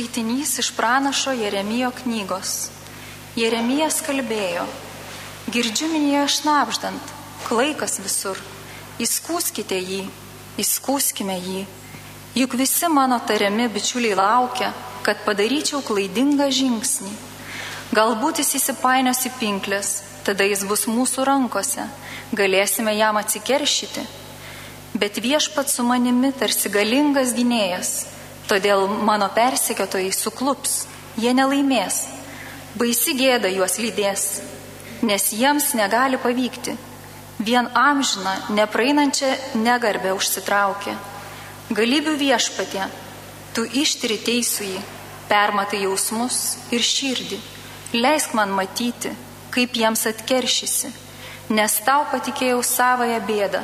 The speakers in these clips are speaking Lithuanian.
Skaitinys iš pranašo Jeremijo knygos. Jeremijas kalbėjo, girdžiu minėjo šnapždant, klaikas visur, įskūskite jį, įskūskime jį, juk visi mano tariami bičiuliai laukia, kad padaryčiau klaidingą žingsnį. Galbūt jis įsipainios į pinklės, tada jis bus mūsų rankose, galėsime jam atsikeršyti. Bet viešpat su manimi tarsi galingas gynėjas, Todėl mano persekiotojai suklups, jie nelaimės, baisi gėda juos lydės, nes jiems negali pavykti, vien amžiną, nepraeinančią negarbę užsitraukė. Galybių viešpatė, tu ištiri teisųjį, permatai jausmus ir širdį, leisk man matyti, kaip jiems atkeršysi, nes tau patikėjau savoją bėdą.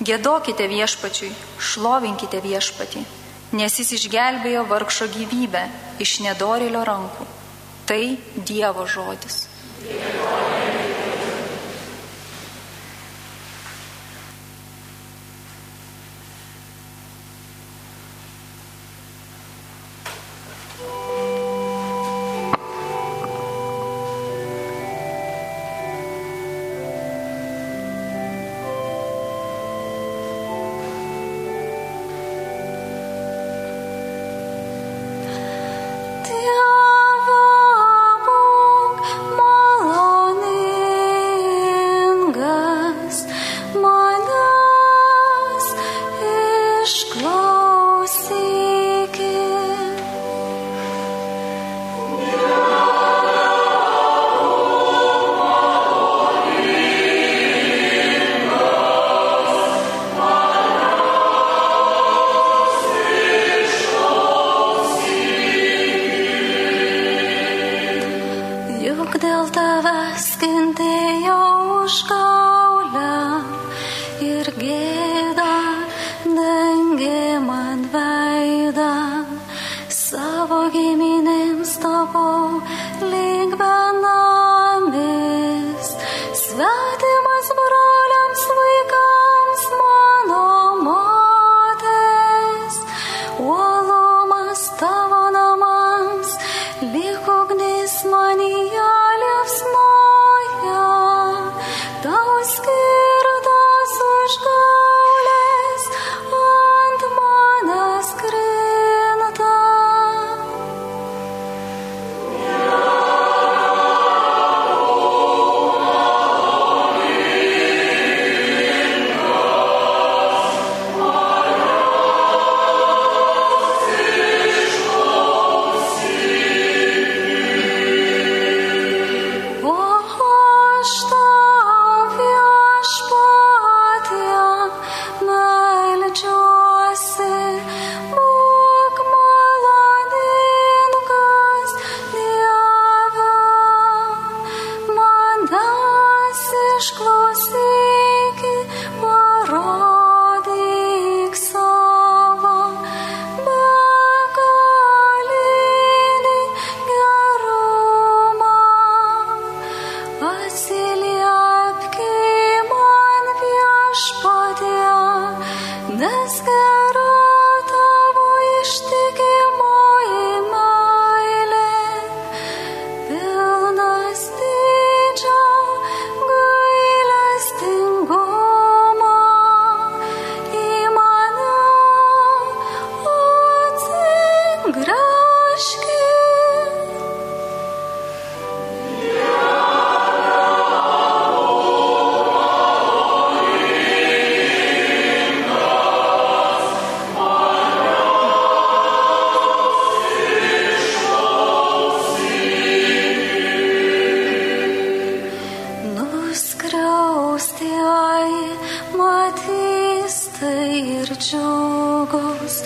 Gėdokite viešpačiui, šlovinkite viešpatį nes jis išgelbėjo vargšo gyvybę iš nedorėlio rankų. Tai Dievo žodis. skriausti, ai, matys tai ir džiugos,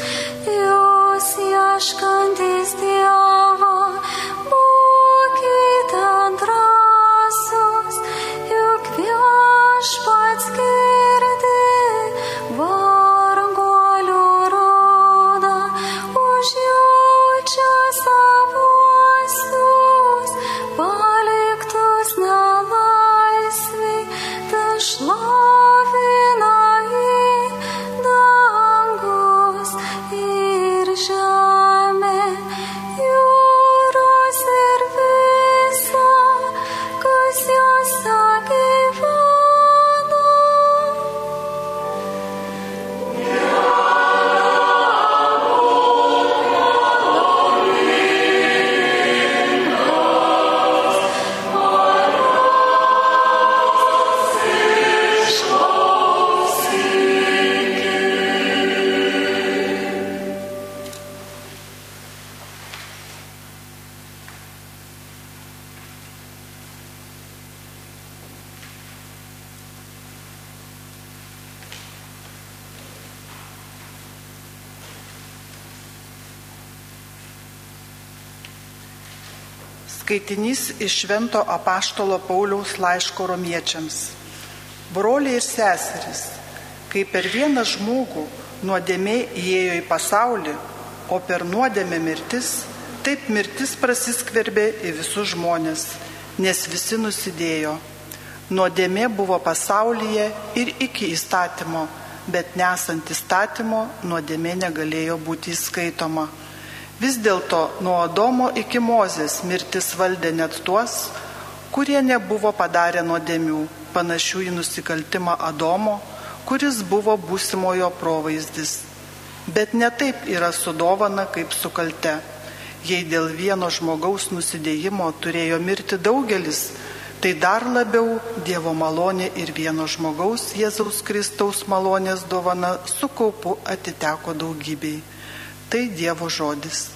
jos ieškantis Dievo. Iš Švento apaštalo Pauliaus laiško romiečiams. Broliai ir seserys, kai per vieną žmogų nuodėmė įėjo į pasaulį, o per nuodėmę mirtis, taip mirtis prasiskverbė į visus žmonės, nes visi nusidėjo. Nuodėmė buvo pasaulyje ir iki įstatymo, bet nesant įstatymo, nuodėmė negalėjo būti įskaitoma. Vis dėlto nuo Adomo iki Mozės mirtis valdė net tuos, kurie nebuvo padarę nuodėmių, panašių į nusikaltimą Adomo, kuris buvo būsimojo provaizdis. Bet ne taip yra sudovana kaip su kalte. Jei dėl vieno žmogaus nusidėjimo turėjo mirti daugelis, tai dar labiau Dievo malonė ir vieno žmogaus Jėzaus Kristaus malonės dovana su kaupu atiteko daugybei. Tai Dievo žodis.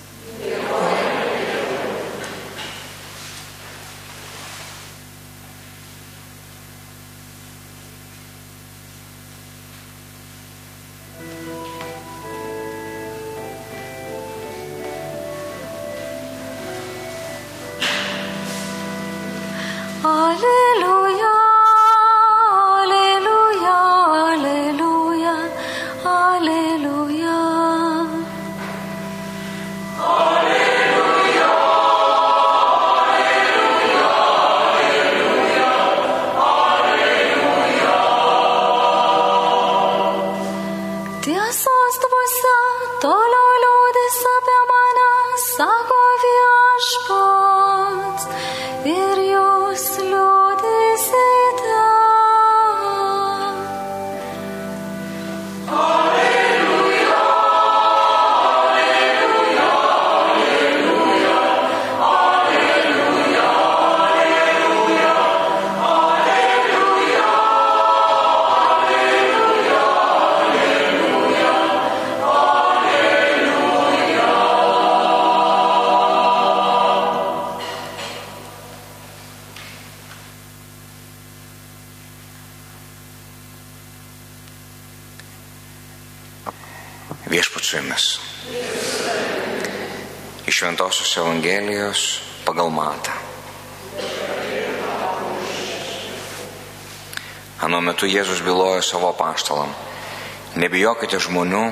Su jumis. Iš Šventojios Evangelijos pagal Matą. Anu metu Jėzus bylojo savo paštalam. Nebijokite žmonių,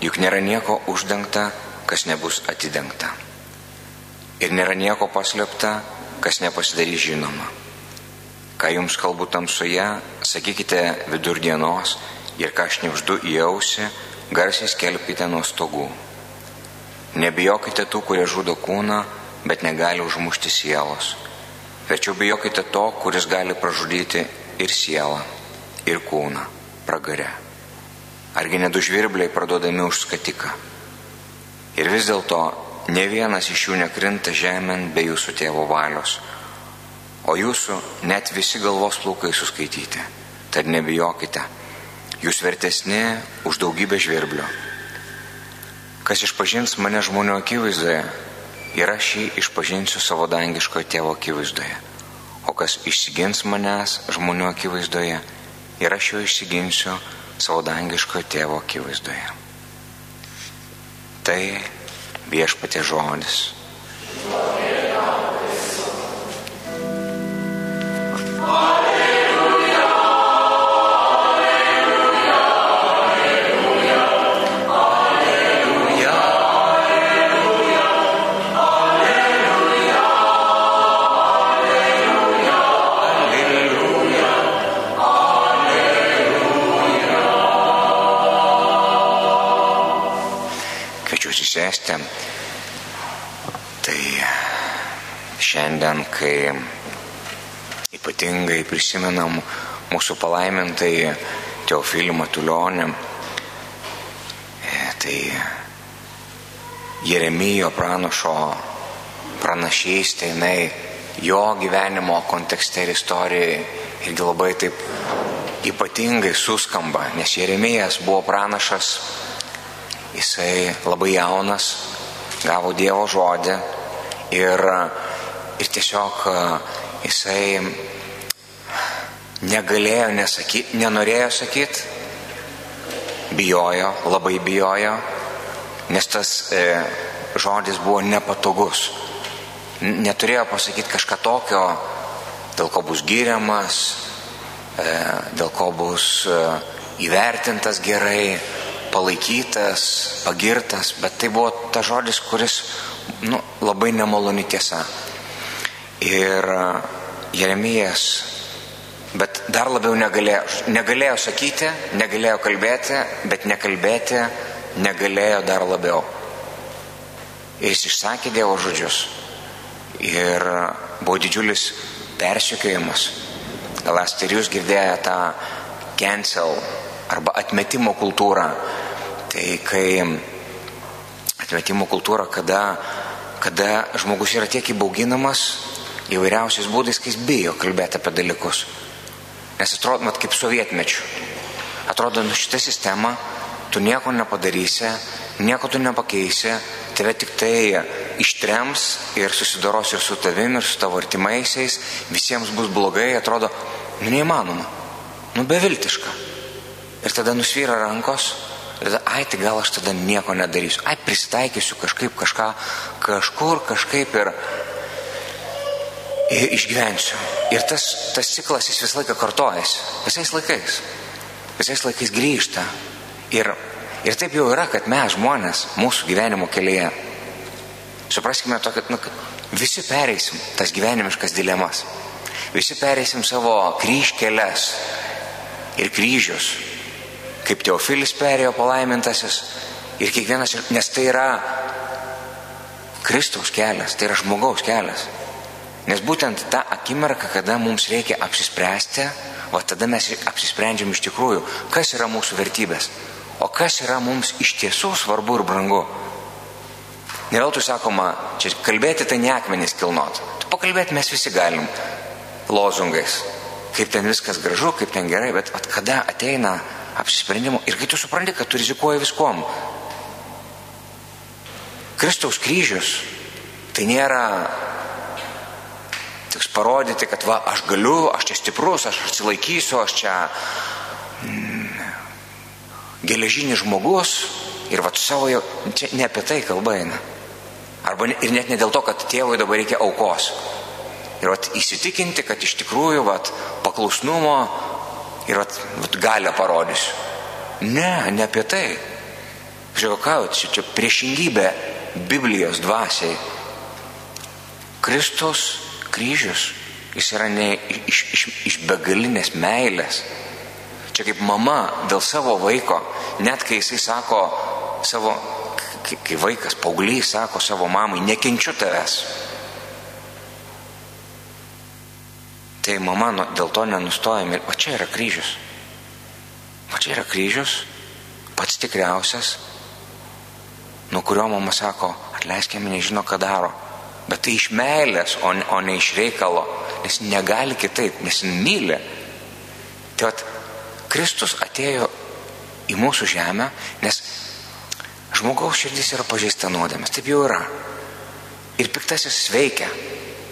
juk nėra nieko uždengta, kas nebus atidengta. Ir nėra nieko paslėpta, kas nepasidarys žinoma. Ką jums kalbu tamsoje, sakykite vidurdienos ir ką šnipždu į ausį, garsiai skelbkite nuo stogų. Nebijokite tų, kurie žudo kūną, bet negali užmušti sielos. Tačiau bijokite to, kuris gali pražudyti ir sielą, ir kūną pragare. Argi nedu žvirbliai parduodami už skatiką. Ir vis dėlto ne vienas iš jų nekrinta žemėn be jūsų tėvo valios, o jūsų net visi galvos plaukai suskaityti. Tad nebijokite, jūs vertesni už daugybę žvirblių. Kas išpažins mane žmonių akivaizdoje, ir aš jį išpažinsiu savo dangiškojo tėvo akivaizdoje. O kas išsigins manęs žmonių akivaizdoje, ir aš jo išsiginsiu savo dangiškojo tėvo akivaizdoje. Tai viešpatė žodis. Kviečiu susėsti. Tai šiandien, kai ypatingai prisimenam mūsų palaimintai Teofilį Matulionį, tai Jeremijo pranašo pranašystė, jinai jo gyvenimo kontekste ir istorijoje irgi labai taip ypatingai suskamba, nes Jeremijas buvo pranašas Jisai labai jaunas, gavo Dievo žodį ir, ir tiesiog jisai negalėjo nesakyti, nenorėjo sakyti, bijojo, labai bijojo, nes tas e, žodis buvo nepatogus. neturėjo pasakyti kažką tokio, dėl ko bus gyriamas, e, dėl ko bus e, įvertintas gerai, palaikytas, pagirtas, bet tai buvo ta žodis, kuris nu, labai nemaloni tiesa. Ir Jeremijas, bet dar labiau negalėjo, negalėjo sakyti, negalėjo kalbėti, bet nekalbėti negalėjo dar labiau. Ir jis išsakė Dievo žodžius. Ir buvo didžiulis persikėjimas. Gal esate ir jūs girdėję tą cancel arba atmetimo kultūrą. Tai kai atmetimo kultūra, kada, kada žmogus yra tiek įbauginamas įvairiausiais būdais, kai jis bijo kalbėti apie dalykus. Nes atrodo, mat kaip sovietmečių. Atrodo, nu šitą sistemą tu nieko nepadarysi, nieko tu nepakeisi, tave tik tai ištrems ir susidoros ir su tavimi, ir su tavo artimaisiais, visiems bus blogai, atrodo, nu neįmanoma, nu beviltiška. Ir tada nusvyra rankos, ir ai, tai gal aš tada nieko nedarysiu, ai, prisitaikysiu kažkaip kažką, kažkur kažkaip ir, ir išgyvensiu. Ir tas, tas ciklas jis visą laiką kartojasi, visais laikais, visais laikais grįžta. Ir Ir taip jau yra, kad mes žmonės mūsų gyvenimo kelyje, supraskime to, kad nu, visi pereisim tas gyvenimiškas dilemas. Visi pereisim savo kryškelės ir kryžius, kaip Teofilis perėjo palaimintasis. Ir kiekvienas, nes tai yra Kristaus kelias, tai yra žmogaus kelias. Nes būtent tą akimirką, kada mums reikia apsispręsti, o tada mes apsisprendžiam iš tikrųjų, kas yra mūsų vertybės. O kas yra mums iš tiesų svarbu ir brangu? Neveltui sakoma, čia kalbėti tai ne akmenys kilnot. Tu pakalbėti mes visi galim lozungais. Kaip ten viskas gražu, kaip ten gerai, bet at kada ateina apsisprendimo ir kai tu supranti, kad tu rizikuoji viskom. Kristaus kryžius tai nėra toks parodyti, kad va, aš galiu, aš čia stiprus, aš atsilaikysiu, aš čia geležinis žmogus ir va savo jau, čia ne apie tai kalba eina. Arba ir net ne dėl to, kad tėvui dabar reikia aukos. Ir vat, įsitikinti, kad iš tikrųjų vat, paklusnumo ir vat, vat, galę parodysiu. Ne, ne apie tai. Žiūrėk, ką, čia, čia priešingybė Biblijos dvasiai. Kristus kryžius, jis yra ne iš, iš, iš begalinės meilės Čia kaip mama dėl savo vaiko, net kai jisai sako savo, kai vaikas, paauglys sako savo mamai, nekenčiu tavęs. Tai mama nu, dėl to nenustoja, o čia yra kryžius. O čia yra kryžius, pats tikriausias, nuo kurio mama sako, atleiskime, nežino, ką daro. Bet tai iš meilės, o ne, o ne iš reikalo, nes negali kitaip, nes myli. Tai at, Kristus atėjo į mūsų žemę, nes žmogaus širdis yra pažeista nuodėmės, taip jau yra. Ir piktasis veikia,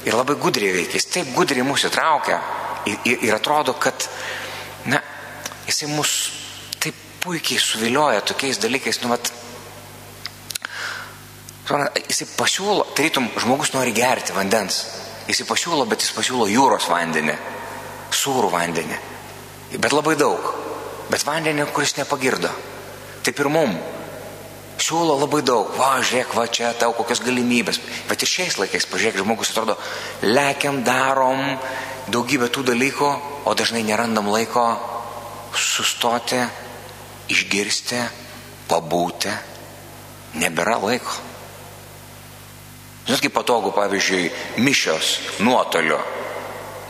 ir labai gudriai veikia, jis taip gudriai mūsų įtraukia ir, ir, ir atrodo, kad, na, jisai mus taip puikiai suvilioja tokiais dalykais, nu, mat, jisai pasiūlo, tarytum, žmogus nori gerti vandens, jisai pasiūlo, bet jis pasiūlo jūros vandenį, sūrų vandenį. Bet labai daug. Bet vandenį, kuris nepagirdo. Taip ir mum. Siūlo labai daug. Va, žiūrėk, va čia tau kokios galimybės. Bet ir šiais laikais, pažiūrėk, žmogus atrodo, lekiam, darom daugybę tų dalykų, o dažnai nerandam laiko sustoti, išgirsti, pabūti. Nebėra laiko. Žinot, kaip patogu, pavyzdžiui, mišios nuotoliu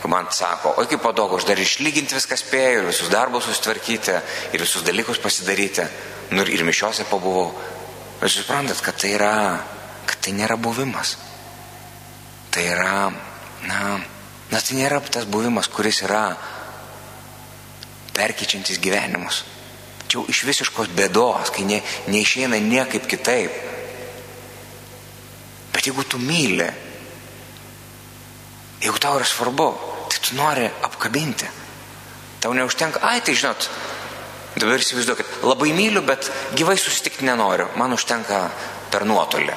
man sako, oi kaip patogu, aš dar išlyginti viską spėjau ir visus darbus susitvarkyti ir visus dalykus pasidaryti. Nu ir mišiuose pabuvau. Jūs suprantat, kad tai yra, kad tai nėra buvimas. Tai yra, na, na tai nėra tas buvimas, kuris yra perkyčiantis gyvenimus. Čia jau iš visiškos bėdos, kai ne, neišeina niekaip kitaip. Bet jeigu tu myli, jeigu tau yra svarbu, tai tu nori apkabinti. Tau neužtenka, ai tai žinot, dabar įsivaizduokit, labai myliu, bet gyvai susitikti nenoriu, man užtenka per nuotolį.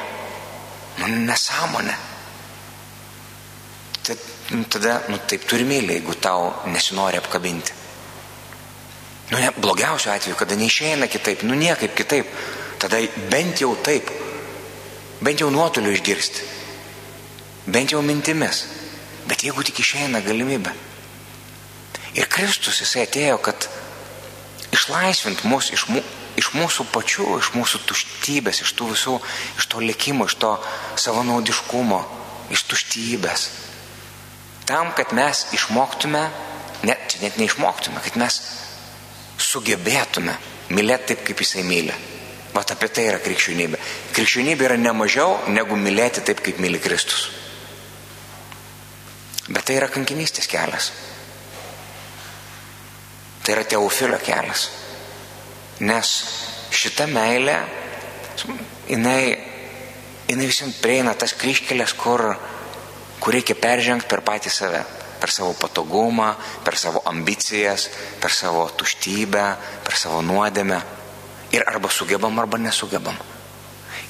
Nu, nesąmonė. tai, nu, tada, nu, taip turi mylėti, jeigu tau nesinori apkabinti. Nu, ne, blogiausiu atveju, kada neišeina kitaip, nu niekaip kitaip, tada bent jau taip, bent jau nuotoliu išgirsti, bent jau mintimis, bet jeigu tik išeina galimybė. Ir Kristus jisai atėjo, kad išlaisvint mus iš, mū, iš mūsų pačių, iš mūsų tuštybės, iš tų visų, iš to likimo, iš to savanaudiškumo, iš tuštybės. Tam, kad mes išmoktume, net, čia net neišmoktume, kad mes sugebėtume mylėti taip, kaip jisai myli. Vat apie tai yra krikščionybė. Krikščionybė yra ne mažiau negu mylėti taip, kaip myli Kristus. Bet tai yra kankinystės kelias. Tai yra teofilio kelias. Nes šita meilė, jinai, jinai visiems prieina tas kryškelės, kur, kur reikia peržengti per patį save per savo patogumą, per savo ambicijas, per savo tuštybę, per savo nuodėmę. Ir arba sugebam, arba nesugebam.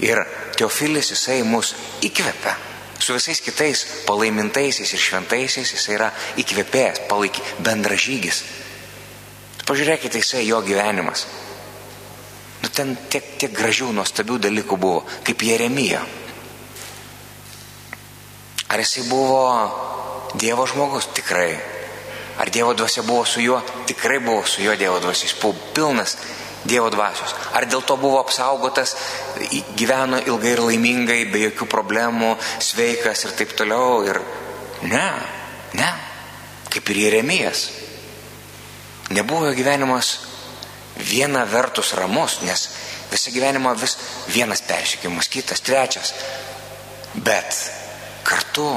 Ir Teofilis jisai mus įkvepia. Su visais kitais palaimintaisiais ir šventaisiais jisai yra įkvėpėjęs, palaiky, bendražygis. Pažiūrėkite, jisai jo gyvenimas. Nu, ten tiek, tiek gražių, nuostabių dalykų buvo, kaip Jeremija. Ar jisai buvo Dievo žmogus tikrai. Ar Dievo dvasia buvo su juo? Tikrai buvo su juo Dievo dvasia. Jis buvo pilnas Dievo dvasios. Ar dėl to buvo apsaugotas, gyveno ilgai ir laimingai, be jokių problemų, sveikas ir taip toliau. Ir ne, ne. Kaip ir Jeremijas. Nebuvo jo gyvenimas viena vertus ramus, nes visą gyvenimą vis vienas persikimas, kitas, trečias. Bet kartu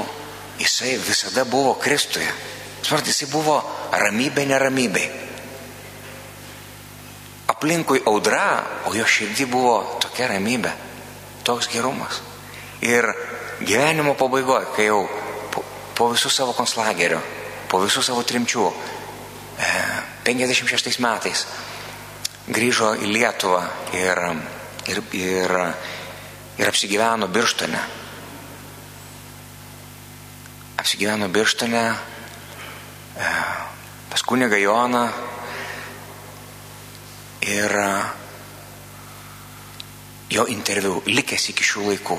jisai visada buvo Kristuje. Suprat, jisai buvo ramybė neramybė. Aplinkui audra, o jo širdį buvo tokia ramybė, toks gerumas. Ir gyvenimo pabaigoje, kai jau po, po visų savo konslagerio, po visų savo trimčių, e, 56 metais grįžo į Lietuvą ir, ir, ir, ir apsigyveno Birštone apsigyveno Birštone, e, pas kunigą Joną ir e, jo interviu likęs iki šių laikų.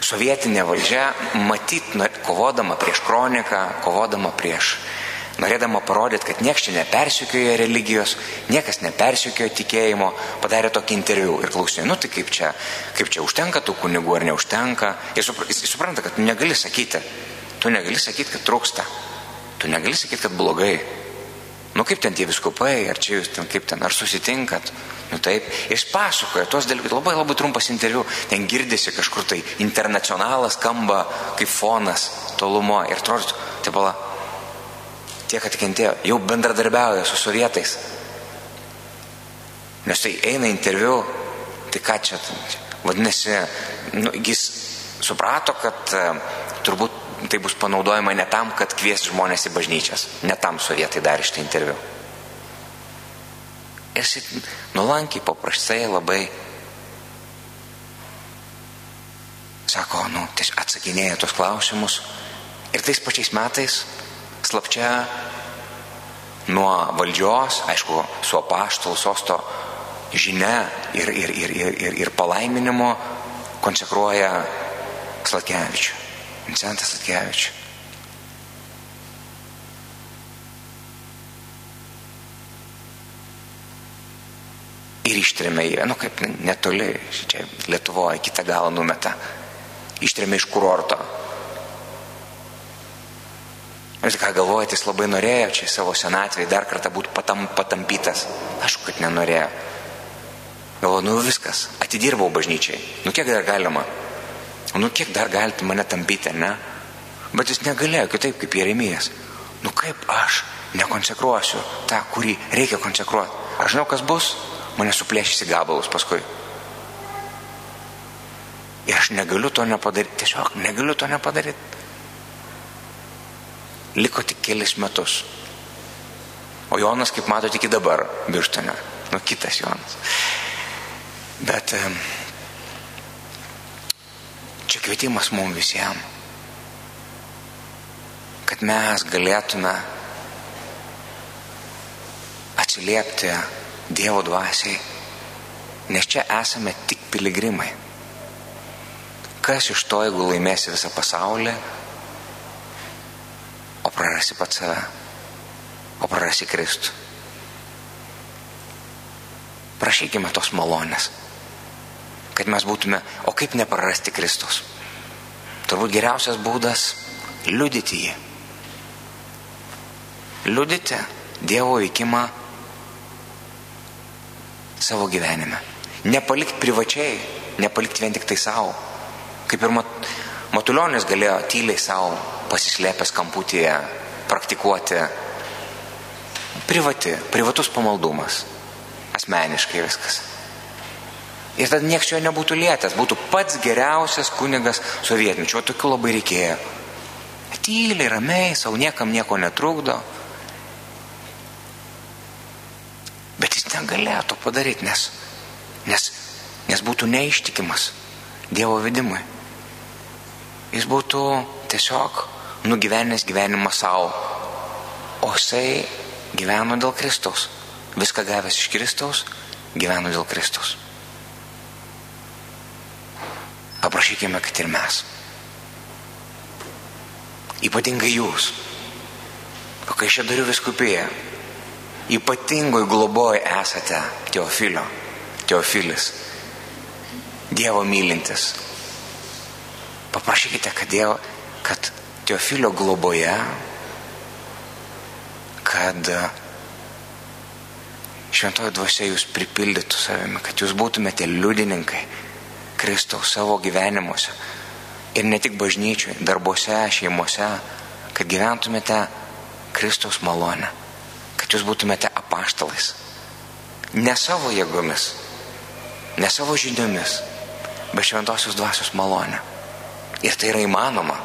Sovietinė valdžia, matyt, kovodama prieš kroniką, kovodama prieš, norėdama parodyti, kad niekas čia nepersikioja religijos, niekas nepersikioja tikėjimo, padarė tokį interviu ir klausė, nu tai kaip čia, kaip čia užtenka tų kunigų ar neužtenka. Jis supranta, kad negali sakyti, Tu negali sakyti, kad trūksta. Tu negali sakyti, kad blogai. Nu kaip ten tie viskupai, ar čia jūs ten kaip ten, ar susitinkat. Nu taip, jis pasakoja tuos dalykus, labai labai trumpas interviu, ten girdisi kažkur tai internacionalas skamba kaip fonas tolumo ir atrodo, tai pala, tie, kad kentėjo, jau bendradarbiauja su sovietais. Nes tai eina interviu, tai ką čia, vadinasi, nu, jis suprato, kad uh, turbūt tai bus panaudojama ne tam, kad kvies žmonės į bažnyčias. Ne tam sovietai darė šitą interviu. Ir jis nulankiai, paprastai labai sako, nu, tiesiog atsakinėja tos klausimus. Ir tais pačiais metais slapčia nuo valdžios, aišku, su apaštalų sosto žinia ir, ir, ir, ir, ir palaiminimu konsekruoja Slatkevičių. Vincentą Statkevičių. Ir ištrėmė jį, nu kaip netoli, čia Lietuvoje, kitą galą numeta. Ištrėmė iš kurorto. Ir ką galvojate, jis labai norėjo čia savo senatvėje dar kartą būti patam, patampytas. Aišku, kad nenorėjo. Galvoju, nu viskas, atidirbau bažnyčiai. Nu kiek dar galima? Nu kiek dar galite mane tampyti, ne? Bet jis negalėjo kitaip kaip Jeremijas. Nu kaip aš nekonsekruosiu tą, kurį reikia konsekruoti. Aš žinau, kas bus, mane suplėšys į gabalus paskui. Ir aš negaliu to nepadaryti, tiesiog negaliu to nepadaryti. Liko tik kelis metus. O Jonas, kaip matote, iki dabar birštane. Nu, kitas Jonas. Bet Čia kvietimas mums visiems. kad mes galėtume atsiliepti Dievo dvasiai, nes čia esame tik piligrimai. Kas iš to, jeigu laimėsi visą pasaulį, o prarasi pat save, o prarasi Kristų. Prašykime tos malonės, kad mes būtume, o kaip neprarasti Kristus. Turbūt geriausias būdas - liudyti jį. Liudyti Dievo veikimą savo gyvenime. Nepalikti privačiai, nepalikti vien tik tai savo. Kaip ir Matulionis galėjo tyliai savo pasislėpęs kamputyje praktikuoti privati, privatus pamaldumas. Asmeniškai viskas. Ir tada nieks jo nebūtų lietęs, būtų pats geriausias kunigas sovietmečio, o tokių labai reikėjo. Tyliai, ramiai, savo niekam nieko netrukdo. Bet jis negalėjo to padaryti, nes, nes, nes būtų neištikimas Dievo vedimui. Jis būtų tiesiog nugyvenęs gyvenimą savo, o jisai gyveno dėl Kristaus. Viską gavęs iš Kristaus, gyveno dėl Kristaus. Paprašykime, kad ir mes. Ypatingai jūs. O kai čia dariu viskupėje, ypatingoj globoj esate Teofilio, Teofilis, Dievo mylintis. Paprašykite, kad, Dievo, kad Teofilio globoje, kad šventoji dvasia jūs pripildytų savimi, kad jūs būtumėte liudininkai Kristaus savo gyvenimuose. Ir ne tik bažnyčiui, darbuose, šeimuose, kad gyventumėte Kristaus malonę, kad jūs būtumėte apaštalais. Ne savo jėgomis, ne savo žiniomis, bet šventosios dvasios malonę. Ir tai yra įmanoma.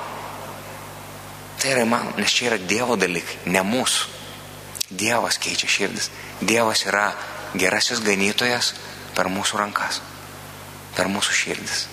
Tai yra įmanoma, nes čia yra Dievo dalykai, ne mūsų. Dievas keičia širdis. Dievas yra gerasis ganytojas per mūsų rankas, per mūsų širdis.